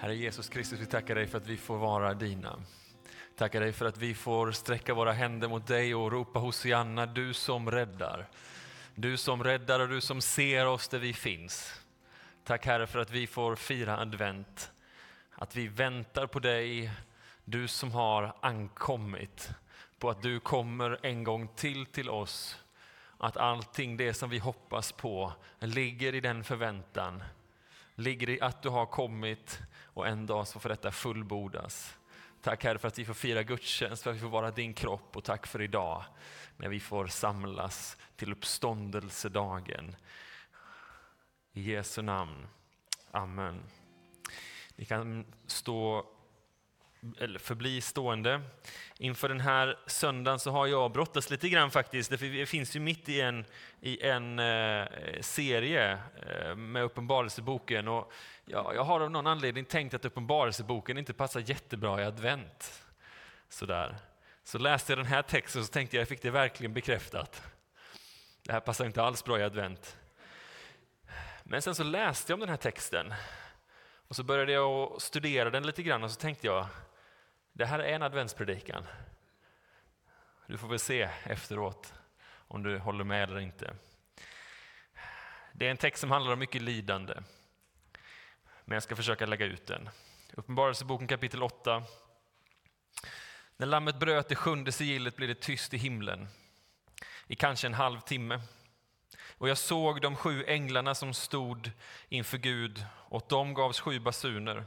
Herre Jesus Kristus, vi tackar dig för att vi får vara dina. Tackar dig för att vi får sträcka våra händer mot dig och ropa Hosianna, du som räddar. Du som räddar och du som ser oss där vi finns. Tack Herre för att vi får fira advent. Att vi väntar på dig, du som har ankommit. På att du kommer en gång till till oss. Att allting det som vi hoppas på ligger i den förväntan. Ligger i att du har kommit och en dag så får detta fullbordas. Tack Herre för att vi får fira gudstjänst, för att vi får vara din kropp och tack för idag när vi får samlas till uppståndelsedagen. I Jesu namn. Amen. Ni kan stå, eller förbli stående. Inför den här söndagen så har jag brottats lite grann faktiskt. Det finns ju mitt i en, i en eh, serie eh, med Uppenbarelseboken. Och jag, jag har av någon anledning tänkt att Uppenbarelseboken inte passar jättebra i advent. Sådär. Så läste jag den här texten och så tänkte jag, jag fick det verkligen bekräftat. Det här passar inte alls bra i advent. Men sen så läste jag om den här texten och så började jag studera den lite grann och så tänkte jag, det här är en adventspredikan. Du får väl se efteråt om du håller med eller inte. Det är en text som handlar om mycket lidande. Men jag ska försöka lägga ut den. Uppenbarelseboken kapitel 8. När lammet bröt det sjunde sigillet blev det tyst i himlen i kanske en halv timme. Och jag såg de sju änglarna som stod inför Gud, och dem gavs sju basuner.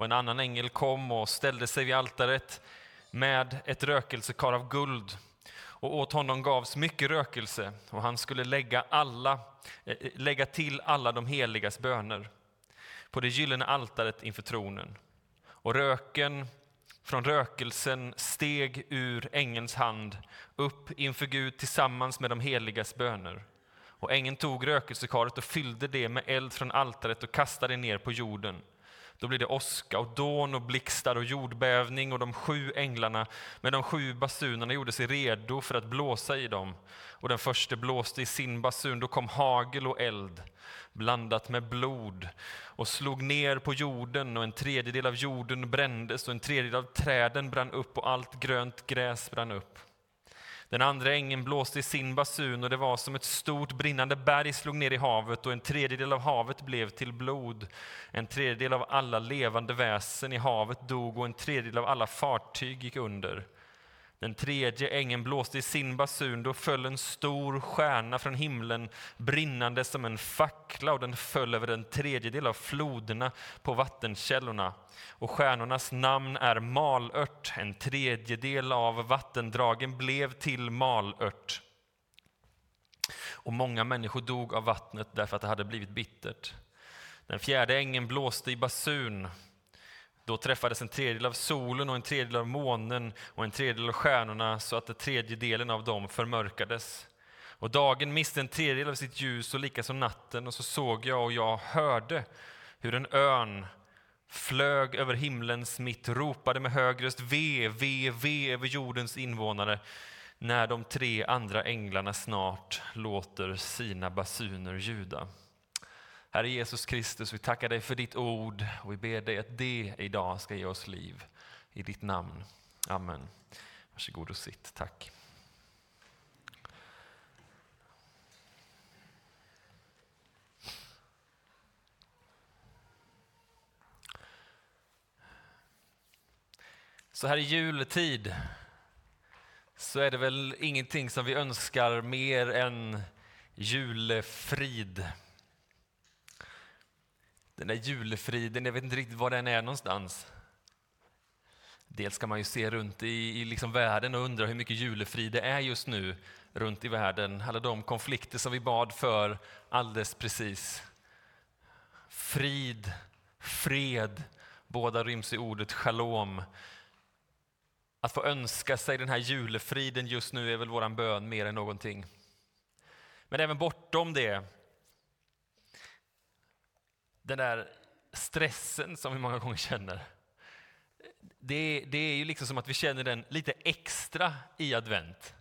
Och en annan ängel kom och ställde sig vid altaret med ett rökelsekar av guld. Och åt honom gavs mycket rökelse, och han skulle lägga, alla, eh, eh, lägga till alla de heligas böner på det gyllene altaret inför tronen. Och röken från rökelsen steg ur ängelns hand upp inför Gud tillsammans med de heligas böner. Och ängeln tog rökelsekaret och fyllde det med eld från altaret och kastade ner på jorden. Då blev det åska och dån och blixtar och jordbävning och de sju änglarna med de sju basunerna gjorde sig redo för att blåsa i dem. Och den första blåste i sin basun, då kom hagel och eld blandat med blod och slog ner på jorden och en tredjedel av jorden brändes och en tredjedel av träden brann upp och allt grönt gräs brann upp. Den andra ängeln blåste i sin basun och det var som ett stort brinnande berg slog ner i havet och en tredjedel av havet blev till blod. En tredjedel av alla levande väsen i havet dog och en tredjedel av alla fartyg gick under. Den tredje ängeln blåste i sin basun, då föll en stor stjärna från himlen brinnande som en fackla och den föll över en tredjedel av floderna på vattenkällorna. Och stjärnornas namn är malört, en tredjedel av vattendragen blev till malört. Och många människor dog av vattnet därför att det hade blivit bittert. Den fjärde ängeln blåste i basun då träffades en tredjedel av solen och en tredjedel av månen och en tredjedel av stjärnorna så att den tredje delen av dem förmörkades. Och dagen miste en tredjedel av sitt ljus och likaså natten och så såg jag och jag hörde hur en örn flög över himlens mitt, ropade med hög röst ve, ve, ve över jordens invånare när de tre andra änglarna snart låter sina basuner ljuda. Herre Jesus Kristus, vi tackar dig för ditt ord och vi ber dig att det idag ska ge oss liv. I ditt namn. Amen. Varsågod och sitt. Tack. Så här i jultid så är det väl ingenting som vi önskar mer än julefrid. Den där julefriden, jag vet inte riktigt var den är någonstans. Dels kan man ju se runt i, i liksom världen och undra hur mycket julefrid det är just nu runt i världen. Alla de konflikter som vi bad för alldeles precis. Frid, fred, båda ryms i ordet shalom. Att få önska sig den här julefriden just nu är väl våran bön mer än någonting. Men även bortom det den där stressen som vi många gånger känner. Det, det, är ju liksom som att vi känner den lite extra i advent.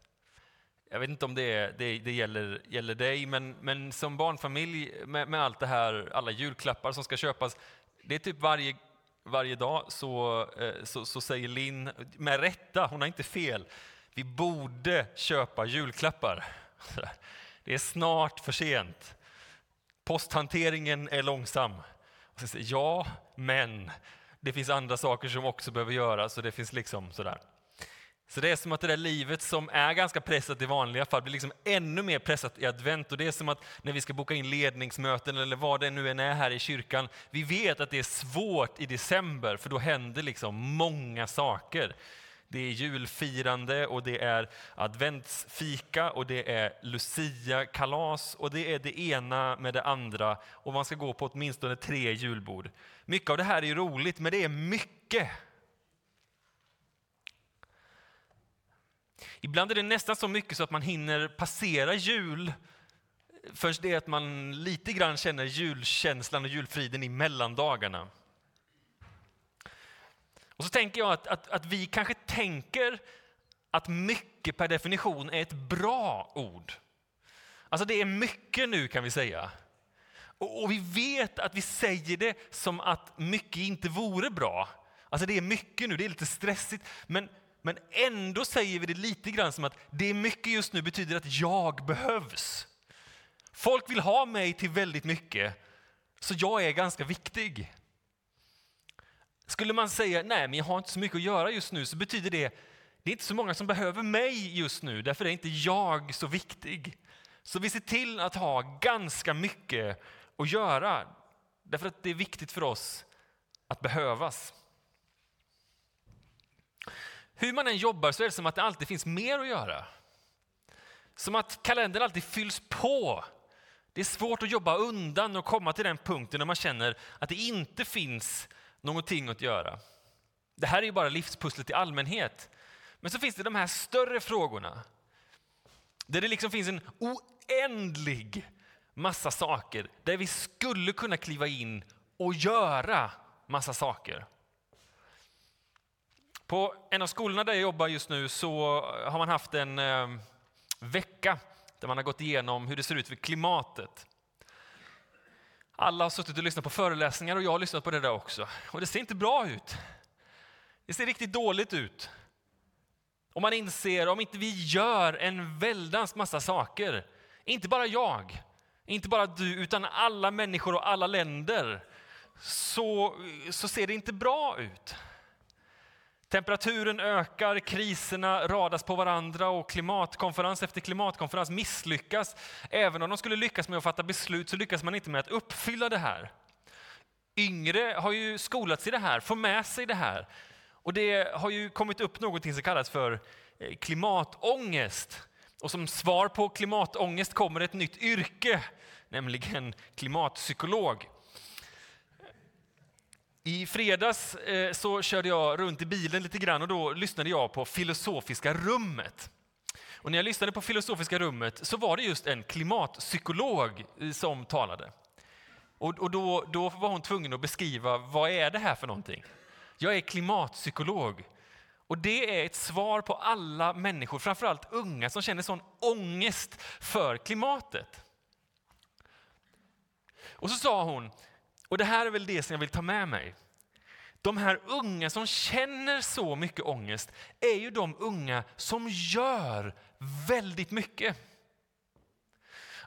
Jag vet inte om det, det, det gäller, gäller dig, men, men som barnfamilj med, med, allt det här, alla julklappar som ska köpas, det är typ varje varje dag så, eh, så, så, säger Linn, med rätta, hon har inte fel, vi borde köpa julklappar. Det är snart för sent. Posthanteringen är långsam. Ja, men det finns andra saker som också behöver göras, och det finns liksom sådär. Så det är som att det där livet som är ganska pressat i vanliga fall blir liksom ännu mer pressat i advent. Och det är som att när vi ska boka in ledningsmöten eller vad det nu än är här i kyrkan. Vi vet att det är svårt i december för då händer liksom många saker. Det är julfirande och det är adventsfika och det är Lucia-kalas och det är det ena med det andra och man ska gå på åtminstone tre julbord. Mycket av det här är roligt men det är mycket. Ibland är det nästan så mycket så att man hinner passera jul först det att man lite grann känner julkänslan och julfriden i mellandagarna. Och så tänker jag att, att, att vi kanske tänker att mycket per definition är ett bra ord. Alltså det är mycket nu kan vi säga. Och, och, vi vet att vi säger det som att mycket inte vore bra. Alltså det är mycket nu, det är lite stressigt. Men, men ändå säger vi det lite grann som att det är mycket just nu betyder att jag behövs. Folk vill ha mig till väldigt mycket, så jag är ganska viktig. Skulle man säga nej, men jag har inte så mycket att göra just nu, så betyder det det är inte så många som behöver mig just nu, därför är inte jag så viktig. Så vi ser till att ha ganska mycket att göra, därför att det är viktigt för oss att behövas. Hur man än jobbar så är det som att det alltid finns mer att göra. Som att kalendern alltid fylls på. Det är svårt att jobba undan och komma till den punkten när man känner att det inte finns någonting att göra. Det här är ju bara livspusslet i allmänhet. Men så finns det de här större frågorna. Där det liksom finns en oändlig massa saker där vi skulle kunna kliva in och göra massa saker. På en av skolorna där jag jobbar just nu så har man haft en eh, vecka där man har gått igenom hur det ser ut för klimatet. Alla har suttit och lyssnat på föreläsningar och jag har lyssnat på det där också. Och det ser inte bra ut. Det ser riktigt dåligt ut. Och man inser om inte vi gör en väldans massa saker, inte bara jag, inte bara du, utan alla människor och alla länder, så, så ser det inte bra ut. Temperaturen ökar, kriserna radas på varandra och klimatkonferens efter klimatkonferens misslyckas. Även om de skulle lyckas med att fatta beslut så lyckas man inte med att uppfylla det här. Yngre har ju skolats i det här, får med sig det här. Och det har ju kommit upp någonting som kallas för eh, klimatångest. Och som svar på klimatångest kommer ett nytt yrke, nämligen klimatpsykolog. I fredags eh, så körde jag runt i bilen lite grann och då lyssnade jag på Filosofiska rummet. Och när jag lyssnade på Filosofiska rummet så var det just en klimatpsykolog eh, som talade. Och, och då, då var hon tvungen att beskriva vad är det här för någonting. Jag är klimatpsykolog. Och det är ett svar på alla människor, framförallt unga, som känner sån ångest för klimatet. Och så sa hon, och det här är väl det som jag vill ta med mig. De här unga som känner så mycket ångest är ju de unga som gör väldigt mycket.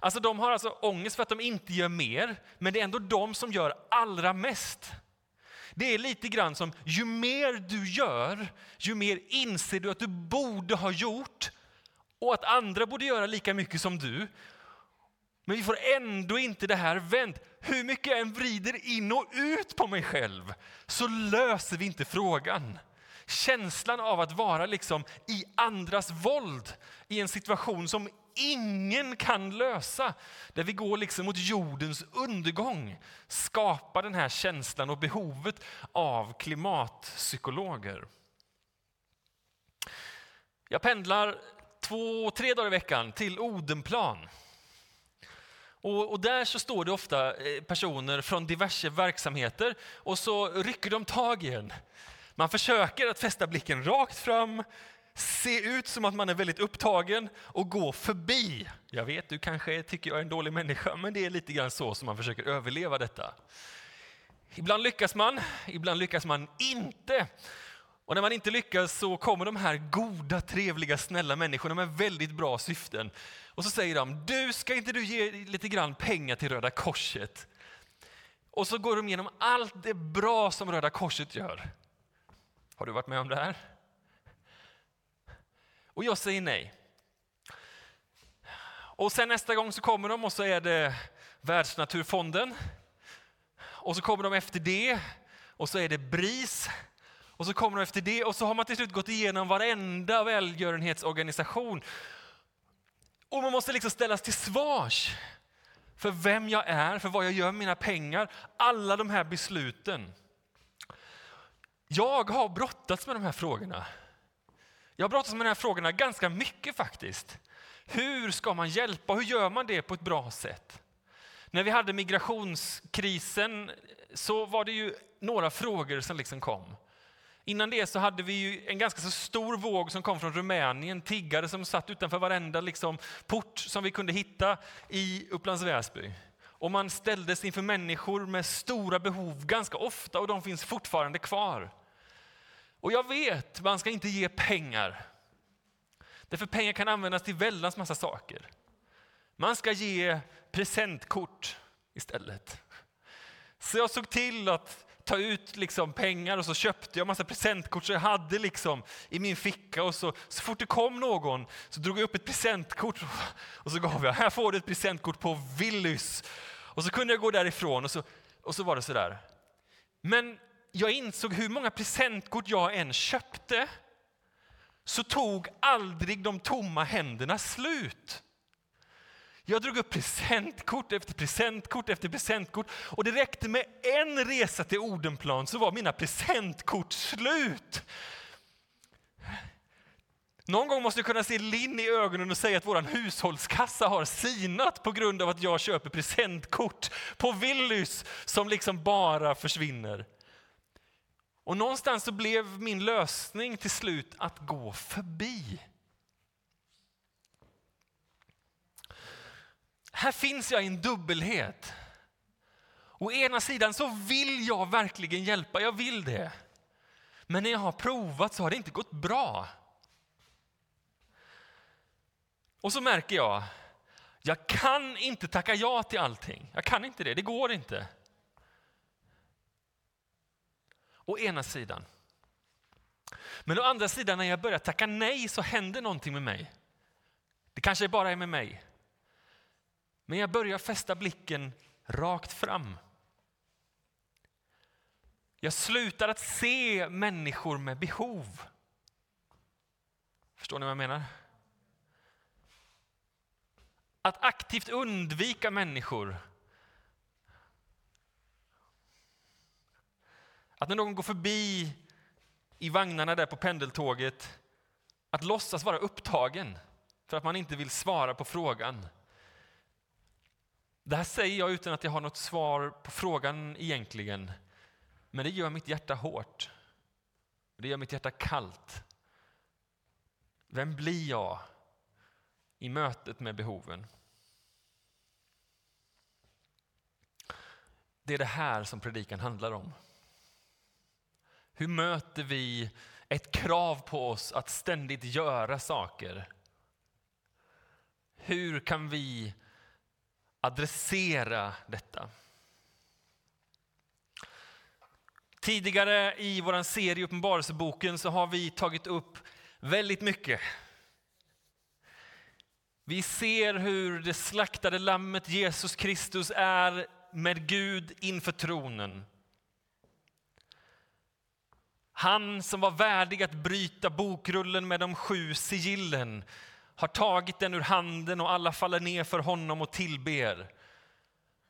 Alltså de har alltså ångest för att de inte gör mer, men det är ändå de som gör allra mest. Det är lite grann som, ju mer du gör, ju mer inser du att du borde ha gjort och att andra borde göra lika mycket som du. Men vi får ändå inte det här vänt. Hur mycket jag än vrider in och ut på mig själv så löser vi inte frågan. Känslan av att vara liksom i andras våld i en situation som ingen kan lösa, där vi går liksom mot jordens undergång, skapar den här känslan och behovet av klimatpsykologer. Jag pendlar två, tre dagar i veckan till Odenplan och, och, där så står det ofta eh, personer från diverse verksamheter och så rycker de tag i en. Man försöker att fästa blicken rakt fram, se ut som att man är väldigt upptagen och gå förbi. Jag vet, du kanske tycker jag är en dålig människa, men det är lite grann så som man försöker överleva detta. Ibland lyckas man, ibland lyckas man inte. Och när man inte lyckas så kommer de här goda, trevliga, snälla människorna med väldigt bra syften. Och så säger de, du ska inte du ge lite grann pengar till Röda Korset? Och så går de igenom allt det bra som Röda Korset gör. Har du varit med om det här? Och jag säger nej. Och sen nästa gång så kommer de och så är det Världsnaturfonden. Och så kommer de efter det och så är det BRIS. Och så kommer de efter det och så har man till slut gått igenom varenda välgörenhetsorganisation. Och man måste liksom ställas till svars för vem jag är, för vad jag gör med mina pengar. Alla de här besluten. Jag har brottats med de här frågorna. Jag har brottats med de här frågorna ganska mycket faktiskt. Hur ska man hjälpa? Hur gör man det på ett bra sätt? När vi hade migrationskrisen så var det ju några frågor som liksom kom. Innan det så hade vi ju en ganska så stor våg som kom från Rumänien, tiggare som satt utanför varenda liksom port som vi kunde hitta i Upplands Väsby. Och man ställdes inför människor med stora behov ganska ofta och de finns fortfarande kvar. Och jag vet, man ska inte ge pengar. Därför pengar kan användas till väldans massa saker. Man ska ge presentkort istället. Så jag såg till att ta ut liksom pengar och så köpte jag massa presentkort som jag hade liksom i min ficka och så, så fort det kom någon så drog jag upp ett presentkort och så gav jag, här får du ett presentkort på Willys. Och så kunde jag gå därifrån och så, och så var det sådär. Men jag insåg hur många presentkort jag än köpte så tog aldrig de tomma händerna slut. Jag drog upp presentkort efter presentkort efter presentkort och det räckte med en resa till Odenplan så var mina presentkort slut. Någon gång måste jag kunna se Linn i ögonen och säga att vår hushållskassa har sinat på grund av att jag köper presentkort på Willys som liksom bara försvinner. Och någonstans så blev min lösning till slut att gå förbi. Här finns jag i en dubbelhet. Å ena sidan så vill jag verkligen hjälpa, jag vill det. Men när jag har provat så har det inte gått bra. Och så märker jag, jag kan inte tacka ja till allting. Jag kan inte det, det går inte. Å ena sidan. Men å andra sidan när jag börjar tacka nej så händer någonting med mig. Det kanske bara är med mig. Men jag börjar fästa blicken rakt fram. Jag slutar att se människor med behov. Förstår ni vad jag menar? Att aktivt undvika människor. Att när någon går förbi i vagnarna där på pendeltåget, att låtsas vara upptagen för att man inte vill svara på frågan. Det här säger jag utan att jag har något svar på frågan egentligen. Men det gör mitt hjärta hårt. Det gör mitt hjärta kallt. Vem blir jag i mötet med behoven? Det är det här som predikan handlar om. Hur möter vi ett krav på oss att ständigt göra saker? Hur kan vi adressera detta. Tidigare i vår serie Uppenbarelseboken så har vi tagit upp väldigt mycket. Vi ser hur det slaktade lammet Jesus Kristus är med Gud inför tronen. Han som var värdig att bryta bokrullen med de sju sigillen har tagit den ur handen och alla faller ner för honom och tillber.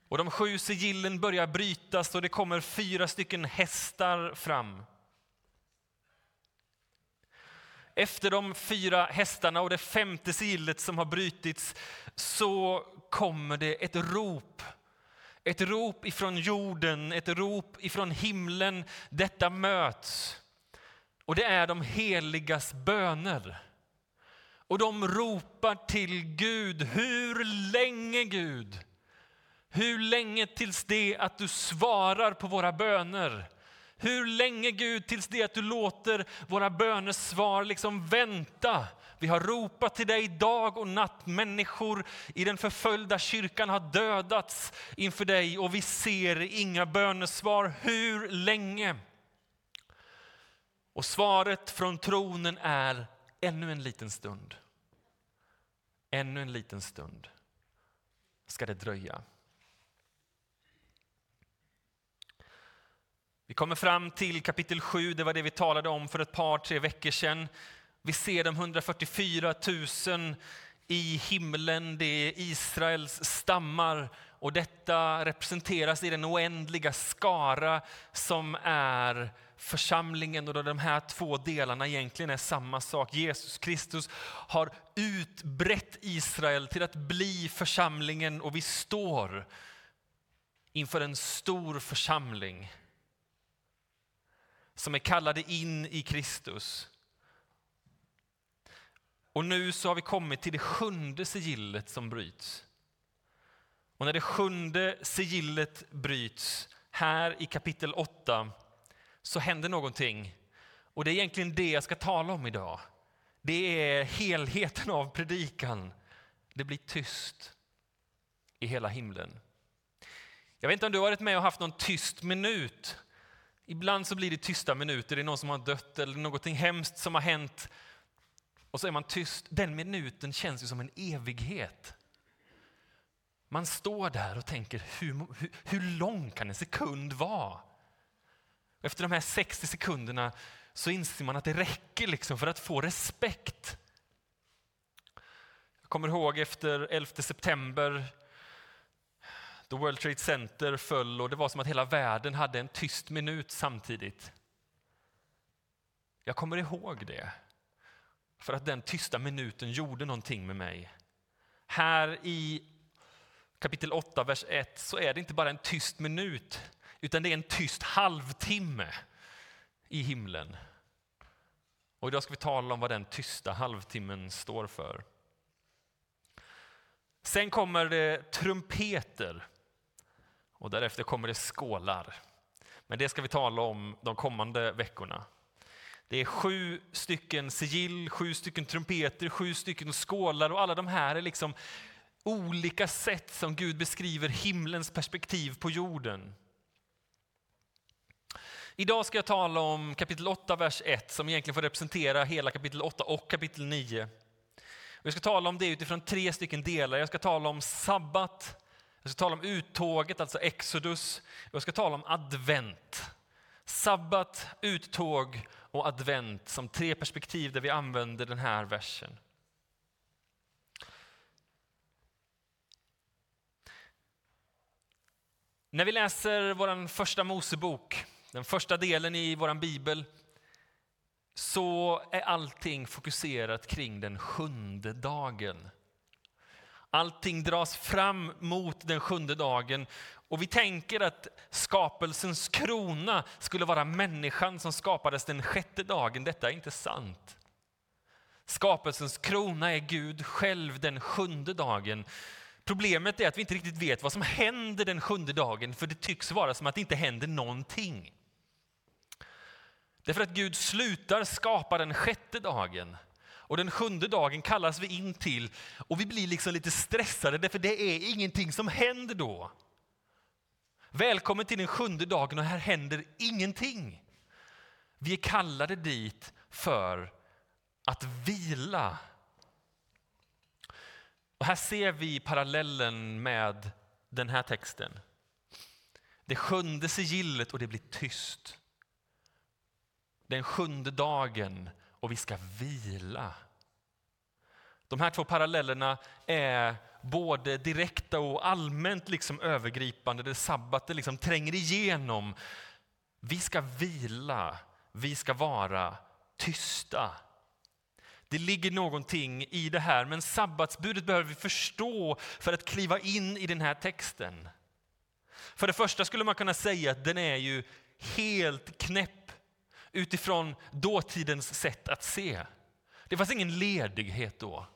Och de sju sigillen börjar brytas och det kommer fyra stycken hästar fram. Efter de fyra hästarna och det femte sigillet som har brutits så kommer det ett rop. Ett rop ifrån jorden, ett rop ifrån himlen. Detta möts. Och det är de heligas böner. Och de ropar till Gud. Hur länge Gud? Hur länge tills det att du svarar på våra böner? Hur länge Gud tills det att du låter våra bönesvar liksom vänta? Vi har ropat till dig dag och natt. Människor i den förföljda kyrkan har dödats inför dig och vi ser inga bönesvar. Hur länge? Och svaret från tronen är ännu en liten stund. Ännu en liten stund ska det dröja. Vi kommer fram till kapitel 7, det var det vi talade om för ett par, tre veckor sedan. Vi ser de 144 000 i himlen, det är Israels stammar och detta representeras i den oändliga skara som är församlingen och då de här två delarna egentligen är samma sak. Jesus Kristus har utbrett Israel till att bli församlingen och vi står inför en stor församling som är kallade in i Kristus. Och nu så har vi kommit till det sjunde sigillet som bryts. Och när det sjunde sigillet bryts här i kapitel 8 så händer någonting. Och det är egentligen det jag ska tala om idag. Det är helheten av predikan. Det blir tyst i hela himlen. Jag vet inte om du har varit med och haft någon tyst minut. Ibland så blir det tysta minuter, det är någon som har dött eller någonting hemskt som har hänt. Och så är man tyst. Den minuten känns ju som en evighet. Man står där och tänker, hur, hur, hur lång kan en sekund vara? Efter de här 60 sekunderna så inser man att det räcker liksom för att få respekt. Jag kommer ihåg efter 11 september då World Trade Center föll och det var som att hela världen hade en tyst minut samtidigt. Jag kommer ihåg det. För att den tysta minuten gjorde någonting med mig. Här i kapitel 8, vers 1 så är det inte bara en tyst minut utan det är en tyst halvtimme i himlen. Och idag ska vi tala om vad den tysta halvtimmen står för. Sen kommer det trumpeter och därefter kommer det skålar. Men det ska vi tala om de kommande veckorna. Det är sju stycken sigill, sju stycken trumpeter, sju stycken skålar och alla de här är liksom olika sätt som Gud beskriver himlens perspektiv på jorden. Idag ska jag tala om kapitel 8, vers 1 som egentligen får representera hela kapitel 8 och kapitel 9. Jag ska tala om det utifrån tre stycken delar. Jag ska tala om sabbat, jag ska tala om uttåget, alltså Exodus. Jag ska tala om advent. Sabbat, uttåg och advent som tre perspektiv där vi använder den här versen. När vi läser vår första Mosebok, den första delen i vår bibel, så är allting fokuserat kring den sjunde dagen. Allting dras fram mot den sjunde dagen och vi tänker att skapelsens krona skulle vara människan som skapades den sjätte dagen. Detta är inte sant. Skapelsens krona är Gud själv den sjunde dagen. Problemet är att vi inte riktigt vet vad som händer den sjunde dagen för det tycks vara som att det inte händer någonting. Därför att Gud slutar skapa den sjätte dagen och den sjunde dagen kallas vi in till och vi blir liksom lite stressade därför det är ingenting som händer då. Välkommen till den sjunde dagen och här händer ingenting. Vi är kallade dit för att vila. Och här ser vi parallellen med den här texten. Det sjunde sigillet och det blir tyst. Den sjunde dagen och vi ska vila. De här två parallellerna är både direkta och allmänt liksom övergripande, där sabbaten liksom tränger igenom. Vi ska vila, vi ska vara tysta. Det ligger någonting i det här, men sabbatsbudet behöver vi förstå för att kliva in i den här texten. För det första skulle man kunna säga att den är ju helt knäpp utifrån dåtidens sätt att se. Det fanns ingen ledighet då.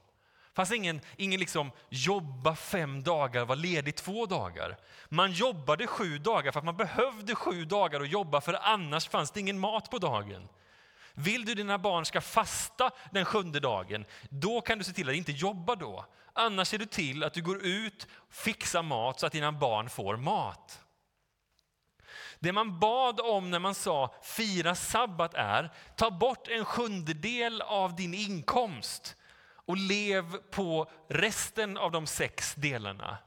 Det fanns ingen, ingen liksom jobba fem dagar, vara ledig två dagar. Man jobbade sju dagar för att man behövde sju dagar att jobba för annars fanns det ingen mat på dagen. Vill du dina barn ska fasta den sjunde dagen, då kan du se till att inte jobba då. Annars ser du till att du går ut, fixar mat så att dina barn får mat. Det man bad om när man sa fira sabbat är ta bort en sjundedel av din inkomst och lev på resten av de sex delarna.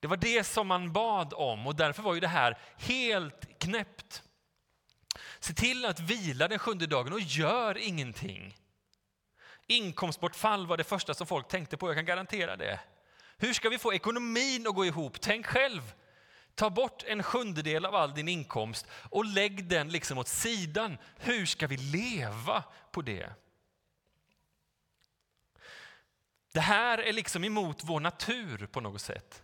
Det var det som man bad om och därför var ju det här helt knäppt. Se till att vila den sjunde dagen och gör ingenting. Inkomstbortfall var det första som folk tänkte på, jag kan garantera det. Hur ska vi få ekonomin att gå ihop? Tänk själv. Ta bort en sjundedel av all din inkomst och lägg den liksom åt sidan. Hur ska vi leva på det? Det här är liksom emot vår natur på något sätt.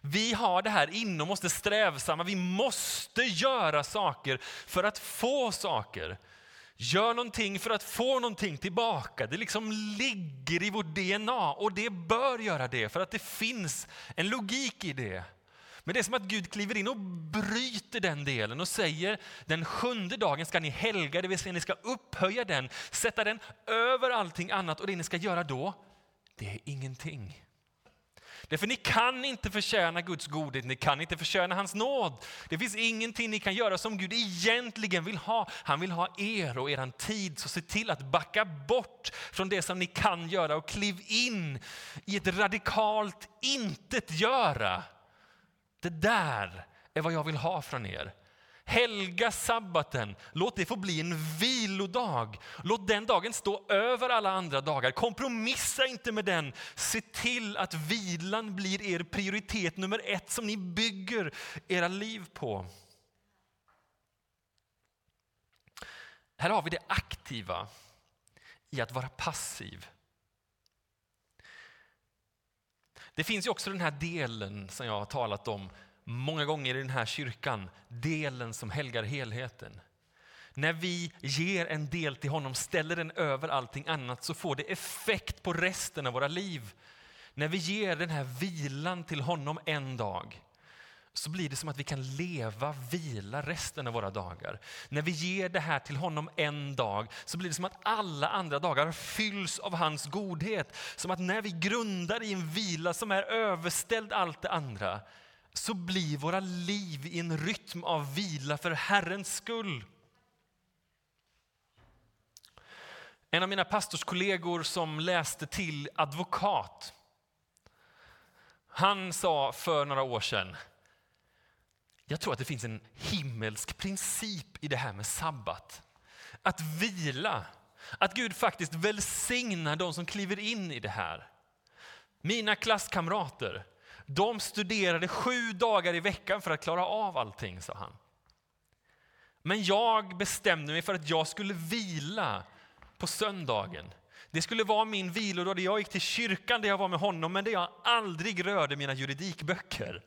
Vi har det här inom oss, det strävsamma. Vi måste göra saker för att få saker. Gör någonting för att få någonting tillbaka. Det liksom ligger i vårt DNA och det bör göra det för att det finns en logik i det. Men det är som att Gud kliver in och bryter den delen och säger den sjunde dagen ska ni helga, det vill säga ni ska upphöja den, sätta den över allting annat och det ni ska göra då, det är ingenting. Därför ni kan inte förtjäna Guds godhet, ni kan inte förtjäna hans nåd. Det finns ingenting ni kan göra som Gud egentligen vill ha. Han vill ha er och er tid, så se till att backa bort från det som ni kan göra och kliv in i ett radikalt intet göra. Det där är vad jag vill ha från er. Helga sabbaten, låt det få bli en vilodag. Låt den dagen stå över alla andra dagar. Kompromissa inte med den. Se till att vilan blir er prioritet nummer ett som ni bygger era liv på. Här har vi det aktiva i att vara passiv. Det finns ju också den här delen som jag har talat om många gånger i den här kyrkan, delen som helgar helheten. När vi ger en del till honom, ställer den över allting annat, så får det effekt på resten av våra liv. När vi ger den här vilan till honom en dag, så blir det som att vi kan leva, vila resten av våra dagar. När vi ger det här till honom en dag så blir det som att alla andra dagar fylls av hans godhet. Som att när vi grundar i en vila som är överställd allt det andra så blir våra liv i en rytm av vila för Herrens skull. En av mina pastorskollegor som läste till advokat, han sa för några år sedan jag tror att det finns en himmelsk princip i det här med sabbat. Att vila, att Gud faktiskt välsignar de som kliver in i det här. Mina klasskamrater, de studerade sju dagar i veckan för att klara av allting, sa han. Men jag bestämde mig för att jag skulle vila på söndagen. Det skulle vara min vilodag där jag gick till kyrkan där jag var med honom men där jag aldrig rörde mina juridikböcker.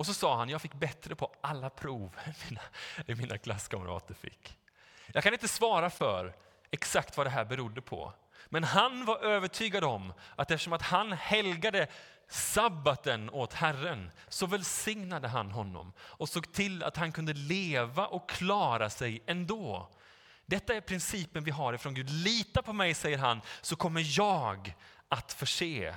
Och så sa han, jag fick bättre på alla prov än mina, än mina klasskamrater fick. Jag kan inte svara för exakt vad det här berodde på. Men han var övertygad om att eftersom att han helgade sabbaten åt Herren så välsignade han honom och såg till att han kunde leva och klara sig ändå. Detta är principen vi har ifrån Gud. Lita på mig, säger han, så kommer jag att förse.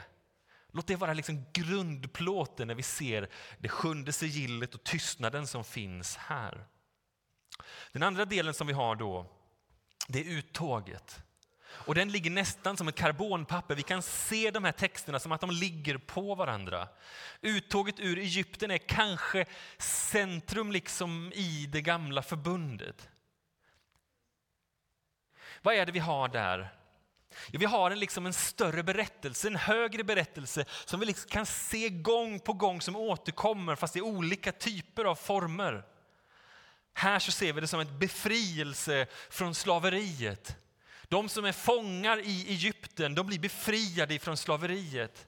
Låt det vara liksom grundplåten när vi ser det sjunde sigillet och tystnaden som finns här. Den andra delen som vi har då, det är uttåget. Och den ligger nästan som ett karbonpapper. Vi kan se de här texterna som att de ligger på varandra. Uttåget ur Egypten är kanske centrum liksom i det gamla förbundet. Vad är det vi har där? Ja, vi har en, liksom en större berättelse, en högre berättelse som vi liksom kan se gång på gång som återkommer fast i olika typer av former. Här så ser vi det som en befrielse från slaveriet. De som är fångar i Egypten de blir befriade från slaveriet.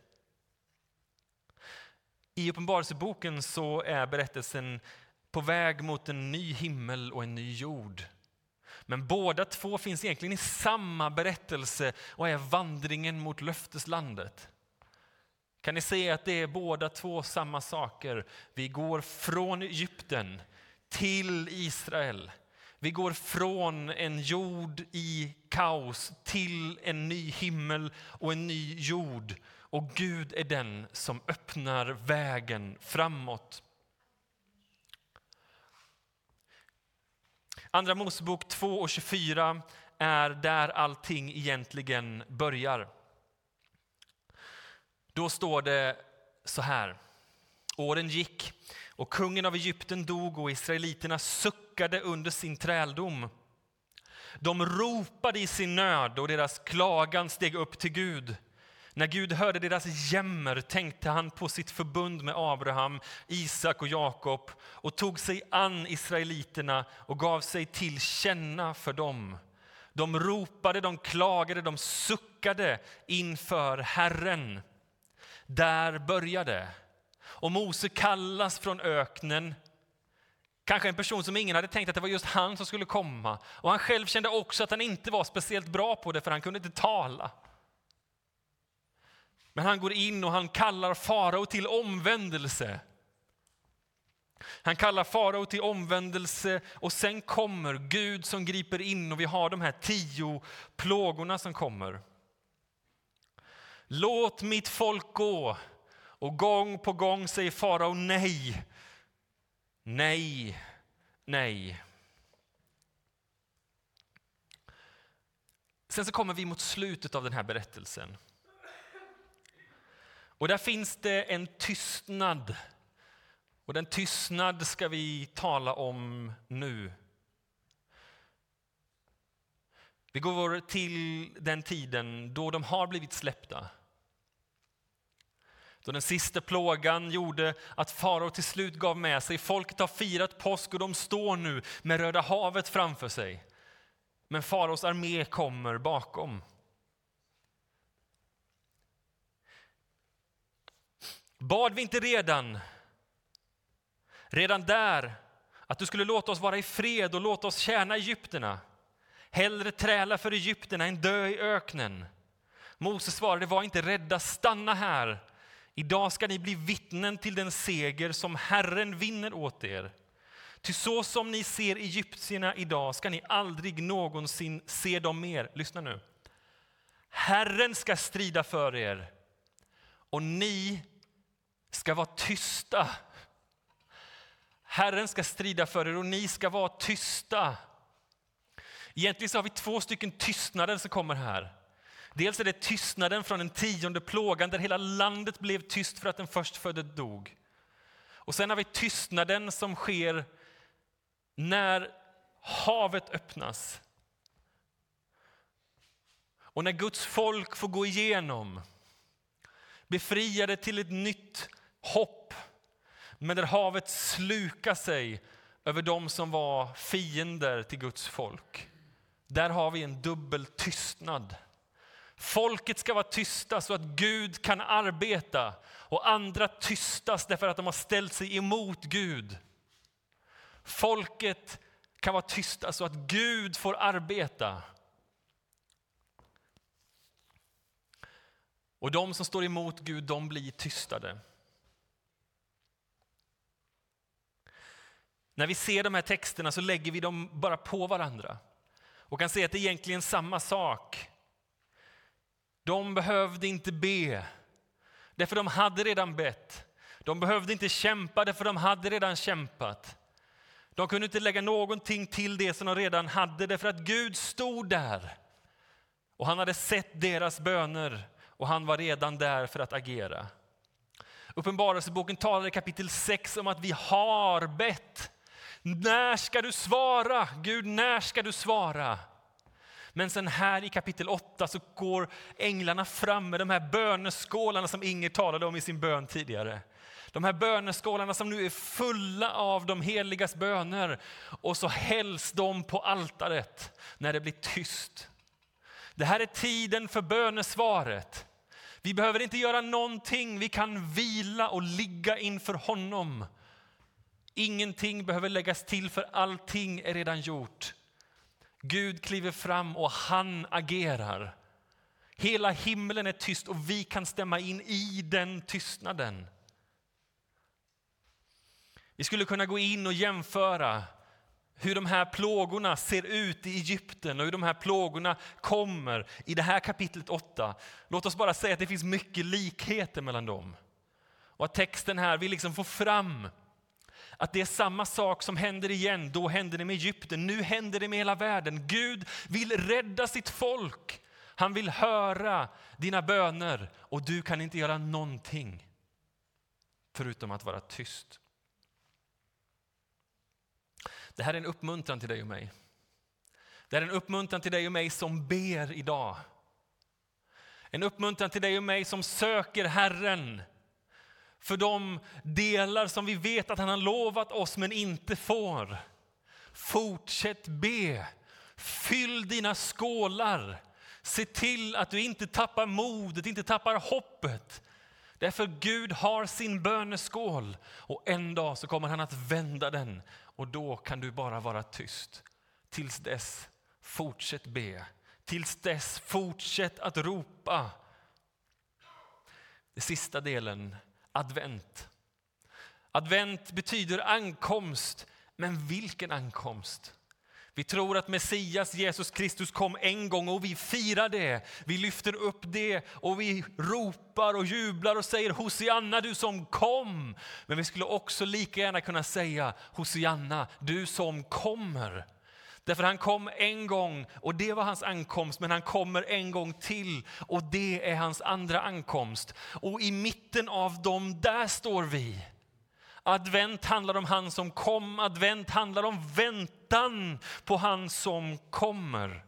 I Uppenbarelseboken så är berättelsen på väg mot en ny himmel och en ny jord. Men båda två finns egentligen i samma berättelse och är vandringen mot löfteslandet. Kan ni se att det är båda två samma saker? Vi går från Egypten till Israel. Vi går från en jord i kaos till en ny himmel och en ny jord. Och Gud är den som öppnar vägen framåt. Andra Mosebok 2 och 24 är där allting egentligen börjar. Då står det så här. Åren gick och kungen av Egypten dog och israeliterna suckade under sin träldom. De ropade i sin nöd och deras klagan steg upp till Gud. När Gud hörde deras jämmer tänkte han på sitt förbund med Abraham, Isak och Jakob och tog sig an israeliterna och gav sig till känna för dem. De ropade, de klagade, de suckade inför Herren. Där började. Och Mose kallas från öknen Kanske en person som ingen hade tänkt att det var just han som skulle komma. Och han själv kände också att han inte var speciellt bra på det för han kunde inte tala. Men han går in och han kallar farao till omvändelse. Han kallar farao till omvändelse och sen kommer Gud som griper in och vi har de här tio plågorna som kommer. Låt mitt folk gå. Och gång på gång säger farao nej, nej, nej. Sen så kommer vi mot slutet av den här berättelsen. Och där finns det en tystnad. Och den tystnad ska vi tala om nu. Vi går till den tiden då de har blivit släppta. Då den sista plågan gjorde att farao till slut gav med sig. Folket har firat påsk och de står nu med Röda havet framför sig. Men faraos armé kommer bakom. Bad vi inte redan, redan där, att du skulle låta oss vara i fred och låta oss tjäna egyptierna? Hellre träla för egyptierna än dö i öknen. Moses svarade, var inte rädda, stanna här. Idag ska ni bli vittnen till den seger som Herren vinner åt er. Ty så som ni ser egyptierna idag ska ni aldrig någonsin se dem mer. Lyssna nu. Herren ska strida för er och ni ska vara tysta. Herren ska strida för er och ni ska vara tysta. Egentligen så har vi två stycken tystnader som kommer här. Dels är det tystnaden från den tionde plågan där hela landet blev tyst för att den förstfödde dog. Och sen har vi tystnaden som sker när havet öppnas. Och när Guds folk får gå igenom, befriade till ett nytt hopp, men där havet slukar sig över dem som var fiender till Guds folk. Där har vi en dubbel tystnad. Folket ska vara tysta så att Gud kan arbeta och andra tystas därför att de har ställt sig emot Gud. Folket kan vara tysta så att Gud får arbeta. Och de som står emot Gud, de blir tystade. När vi ser de här texterna så lägger vi dem bara på varandra och kan se att det är egentligen samma sak. De behövde inte be, därför de hade redan bett. De behövde inte kämpa, därför de hade redan kämpat. De kunde inte lägga någonting till det som de redan hade, därför att Gud stod där. Och han hade sett deras böner och han var redan där för att agera. Uppenbarelseboken talar i kapitel 6 om att vi har bett. När ska du svara? Gud, när ska du svara? Men sen här i kapitel 8 så går änglarna fram med de här böneskålarna som Inger talade om i sin bön tidigare. De här böneskålarna som nu är fulla av de heligas böner och så hälls de på altaret när det blir tyst. Det här är tiden för bönesvaret. Vi behöver inte göra någonting, vi kan vila och ligga inför honom. Ingenting behöver läggas till för allting är redan gjort. Gud kliver fram och han agerar. Hela himlen är tyst och vi kan stämma in i den tystnaden. Vi skulle kunna gå in och jämföra hur de här plågorna ser ut i Egypten och hur de här plågorna kommer i det här kapitlet 8. Låt oss bara säga att det finns mycket likheter mellan dem. Och att texten här vill liksom få fram att det är samma sak som händer igen. Då hände det med Egypten, nu händer det med hela världen. Gud vill rädda sitt folk. Han vill höra dina böner och du kan inte göra någonting förutom att vara tyst. Det här är en uppmuntran till dig och mig. Det är en uppmuntran till dig och mig som ber idag. En uppmuntran till dig och mig som söker Herren för de delar som vi vet att han har lovat oss men inte får. Fortsätt be. Fyll dina skålar. Se till att du inte tappar modet, inte tappar hoppet. Därför Gud har sin böneskål och en dag så kommer han att vända den och då kan du bara vara tyst. Tills dess, fortsätt be. Tills dess, fortsätt att ropa. Den sista delen, advent. Advent betyder ankomst, men vilken ankomst? Vi tror att Messias, Jesus Kristus, kom en gång och vi firar det. Vi lyfter upp det och vi ropar och jublar och säger Hosianna du som kom. Men vi skulle också lika gärna kunna säga Hosianna du som kommer. Därför han kom en gång och det var hans ankomst, men han kommer en gång till och det är hans andra ankomst. Och i mitten av dem, där står vi. Advent handlar om han som kom, advent handlar om väntan på han som kommer.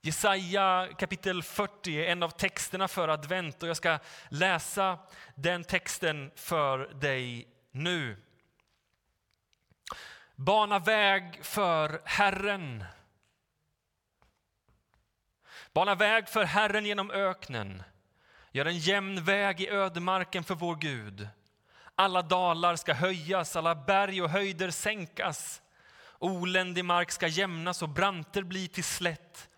Jesaja kapitel 40 är en av texterna för advent och jag ska läsa den texten för dig nu. Bana väg för Herren. Bana väg för Herren genom öknen. Gör en jämn väg i ödemarken för vår Gud. Alla dalar ska höjas, alla berg och höjder sänkas. Oländig mark ska jämnas och branter bli till slätt.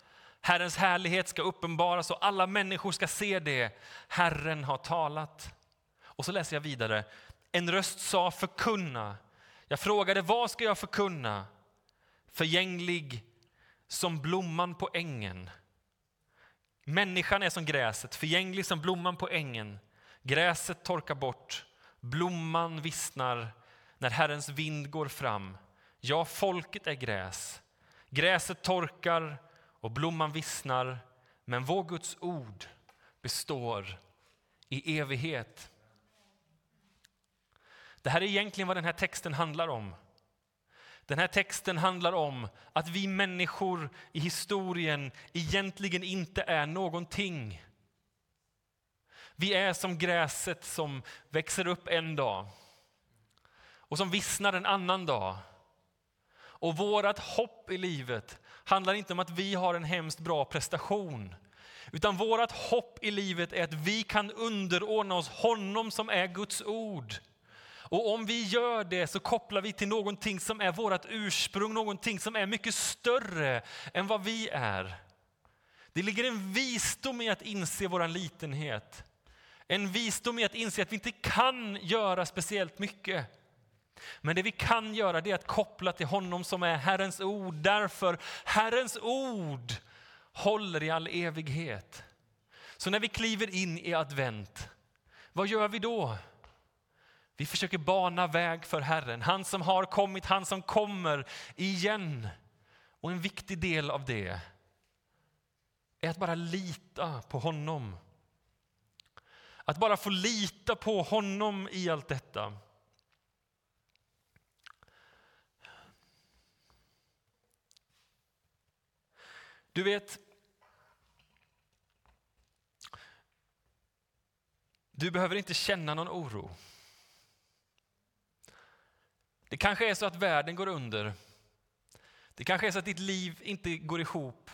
Herrens härlighet ska uppenbaras och alla människor ska se det. Herren har talat. Och så läser jag vidare. En röst sa förkunna. Jag frågade vad ska jag förkunna? Förgänglig som blomman på ängen. Människan är som gräset, förgänglig som blomman på ängen. Gräset torkar bort, blomman vissnar när Herrens vind går fram. Ja, folket är gräs. Gräset torkar och blomman vissnar, men vår Guds ord består i evighet. Det här är egentligen vad den här texten handlar om. Den här texten handlar om att vi människor i historien egentligen inte är någonting. Vi är som gräset som växer upp en dag och som vissnar en annan dag. Och vårt hopp i livet handlar inte om att vi har en hemskt bra prestation. Utan vårt hopp i livet är att vi kan underordna oss honom som är Guds ord. Och om vi gör det så kopplar vi till någonting som är vårt ursprung, någonting som är mycket större än vad vi är. Det ligger en visdom i att inse vår litenhet. En visdom i att inse att vi inte kan göra speciellt mycket. Men det vi kan göra det är att koppla till honom som är Herrens ord. Därför Herrens ord håller i all evighet. Så när vi kliver in i advent, vad gör vi då? Vi försöker bana väg för Herren, han som har kommit, han som kommer igen. Och en viktig del av det är att bara lita på honom. Att bara få lita på honom i allt detta. Du vet, du behöver inte känna någon oro. Det kanske är så att världen går under. Det kanske är så att ditt liv inte går ihop.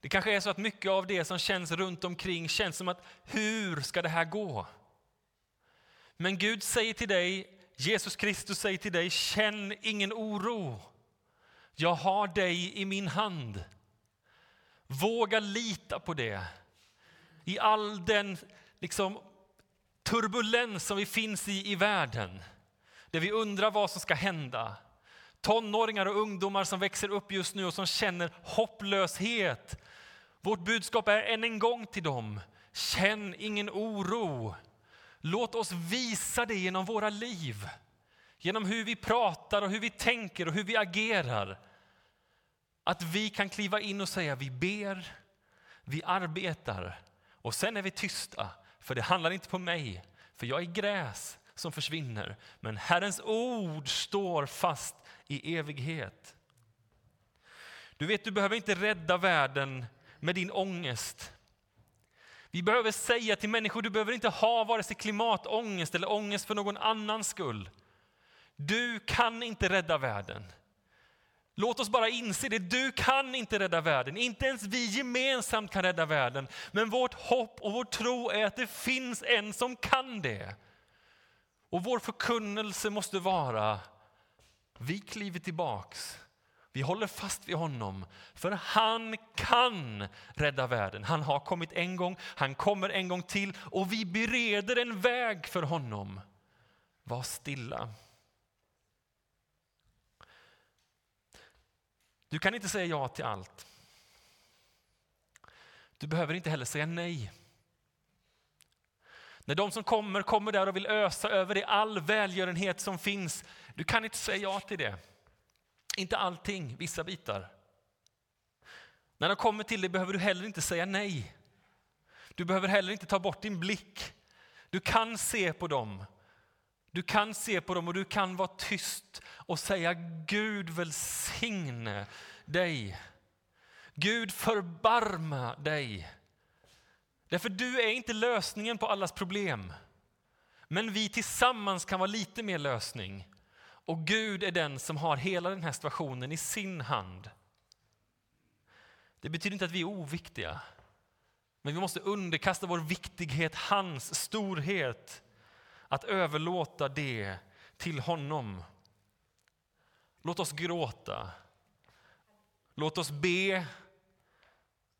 Det kanske är så att mycket av det som känns runt omkring känns som att hur ska det här gå? Men Gud säger till dig, Jesus Kristus säger till dig, känn ingen oro. Jag har dig i min hand. Våga lita på det. I all den liksom, turbulens som vi finns i i världen. Där vi undrar vad som ska hända. Tonåringar och ungdomar som växer upp just nu och som känner hopplöshet. Vårt budskap är än en gång till dem. Känn ingen oro. Låt oss visa det genom våra liv. Genom hur vi pratar och hur vi tänker och hur vi agerar. Att vi kan kliva in och säga vi ber, vi arbetar och sen är vi tysta. För det handlar inte på mig, för jag är gräs som försvinner. Men Herrens ord står fast i evighet. Du vet, du behöver inte rädda världen med din ångest. Vi behöver säga till människor, du behöver inte ha vare sig klimatångest eller ångest för någon annans skull. Du kan inte rädda världen. Låt oss bara inse det, du kan inte rädda världen. Inte ens vi gemensamt kan rädda världen. Men vårt hopp och vår tro är att det finns en som kan det. Och vår förkunnelse måste vara, vi kliver tillbaks. Vi håller fast vid honom, för han kan rädda världen. Han har kommit en gång, han kommer en gång till och vi bereder en väg för honom. Var stilla. Du kan inte säga ja till allt. Du behöver inte heller säga nej. När de som kommer kommer där och vill ösa över dig all välgörenhet som finns, du kan inte säga ja till det. Inte allting, vissa bitar. När de kommer till dig behöver du heller inte säga nej. Du behöver heller inte ta bort din blick. Du kan se på dem. Du kan se på dem och du kan vara tyst och säga Gud välsigne dig. Gud förbarma dig. Därför du är inte lösningen på allas problem. Men vi tillsammans kan vara lite mer lösning. Och Gud är den som har hela den här situationen i sin hand. Det betyder inte att vi är oviktiga. Men vi måste underkasta vår viktighet hans storhet. Att överlåta det till honom. Låt oss gråta. Låt oss be.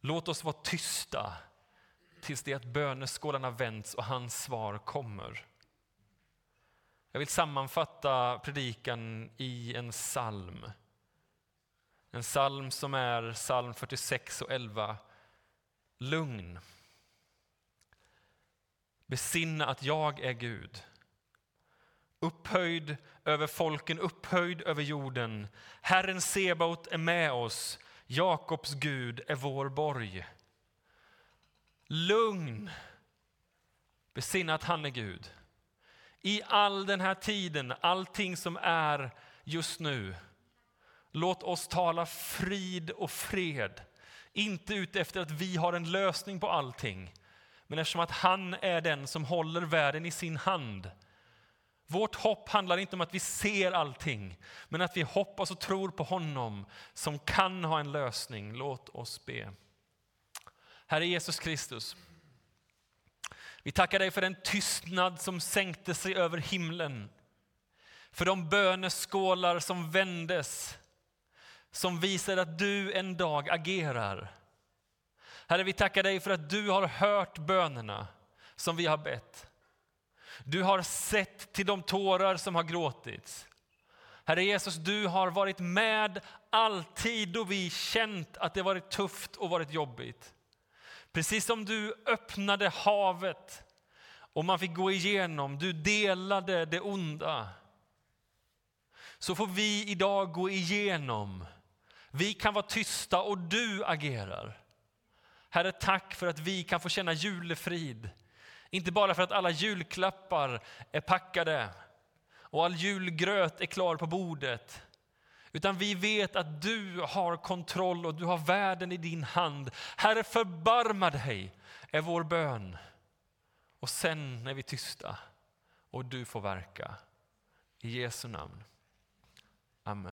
Låt oss vara tysta tills det att böneskålarna vänds och hans svar kommer. Jag vill sammanfatta predikan i en psalm. En psalm som är psalm 46 och 11. Lugn. Besinna att jag är Gud. Upphöjd över folken, upphöjd över jorden. Herren Sebaot är med oss. Jakobs Gud är vår borg. Lugn. Besinna att han är Gud. I all den här tiden, allting som är just nu. Låt oss tala frid och fred. Inte ute efter att vi har en lösning på allting. Men eftersom att han är den som håller världen i sin hand. Vårt hopp handlar inte om att vi ser allting, men att vi hoppas och tror på honom som kan ha en lösning. Låt oss be. Herre Jesus Kristus, vi tackar dig för den tystnad som sänkte sig över himlen. För de böneskålar som vändes, som visade att du en dag agerar. Herre, vi tackar dig för att du har hört bönerna som vi har bett. Du har sett till de tårar som har gråtits. Herre Jesus, du har varit med alltid då vi känt att det varit tufft och varit jobbigt. Precis som du öppnade havet och man fick gå igenom, du delade det onda. Så får vi idag gå igenom. Vi kan vara tysta och du agerar. Herre, tack för att vi kan få känna julefrid. Inte bara för att alla julklappar är packade och all julgröt är klar på bordet. Utan vi vet att du har kontroll och du har världen i din hand. Herre, förbarma dig, är vår bön. Och sen är vi tysta och du får verka. I Jesu namn. Amen.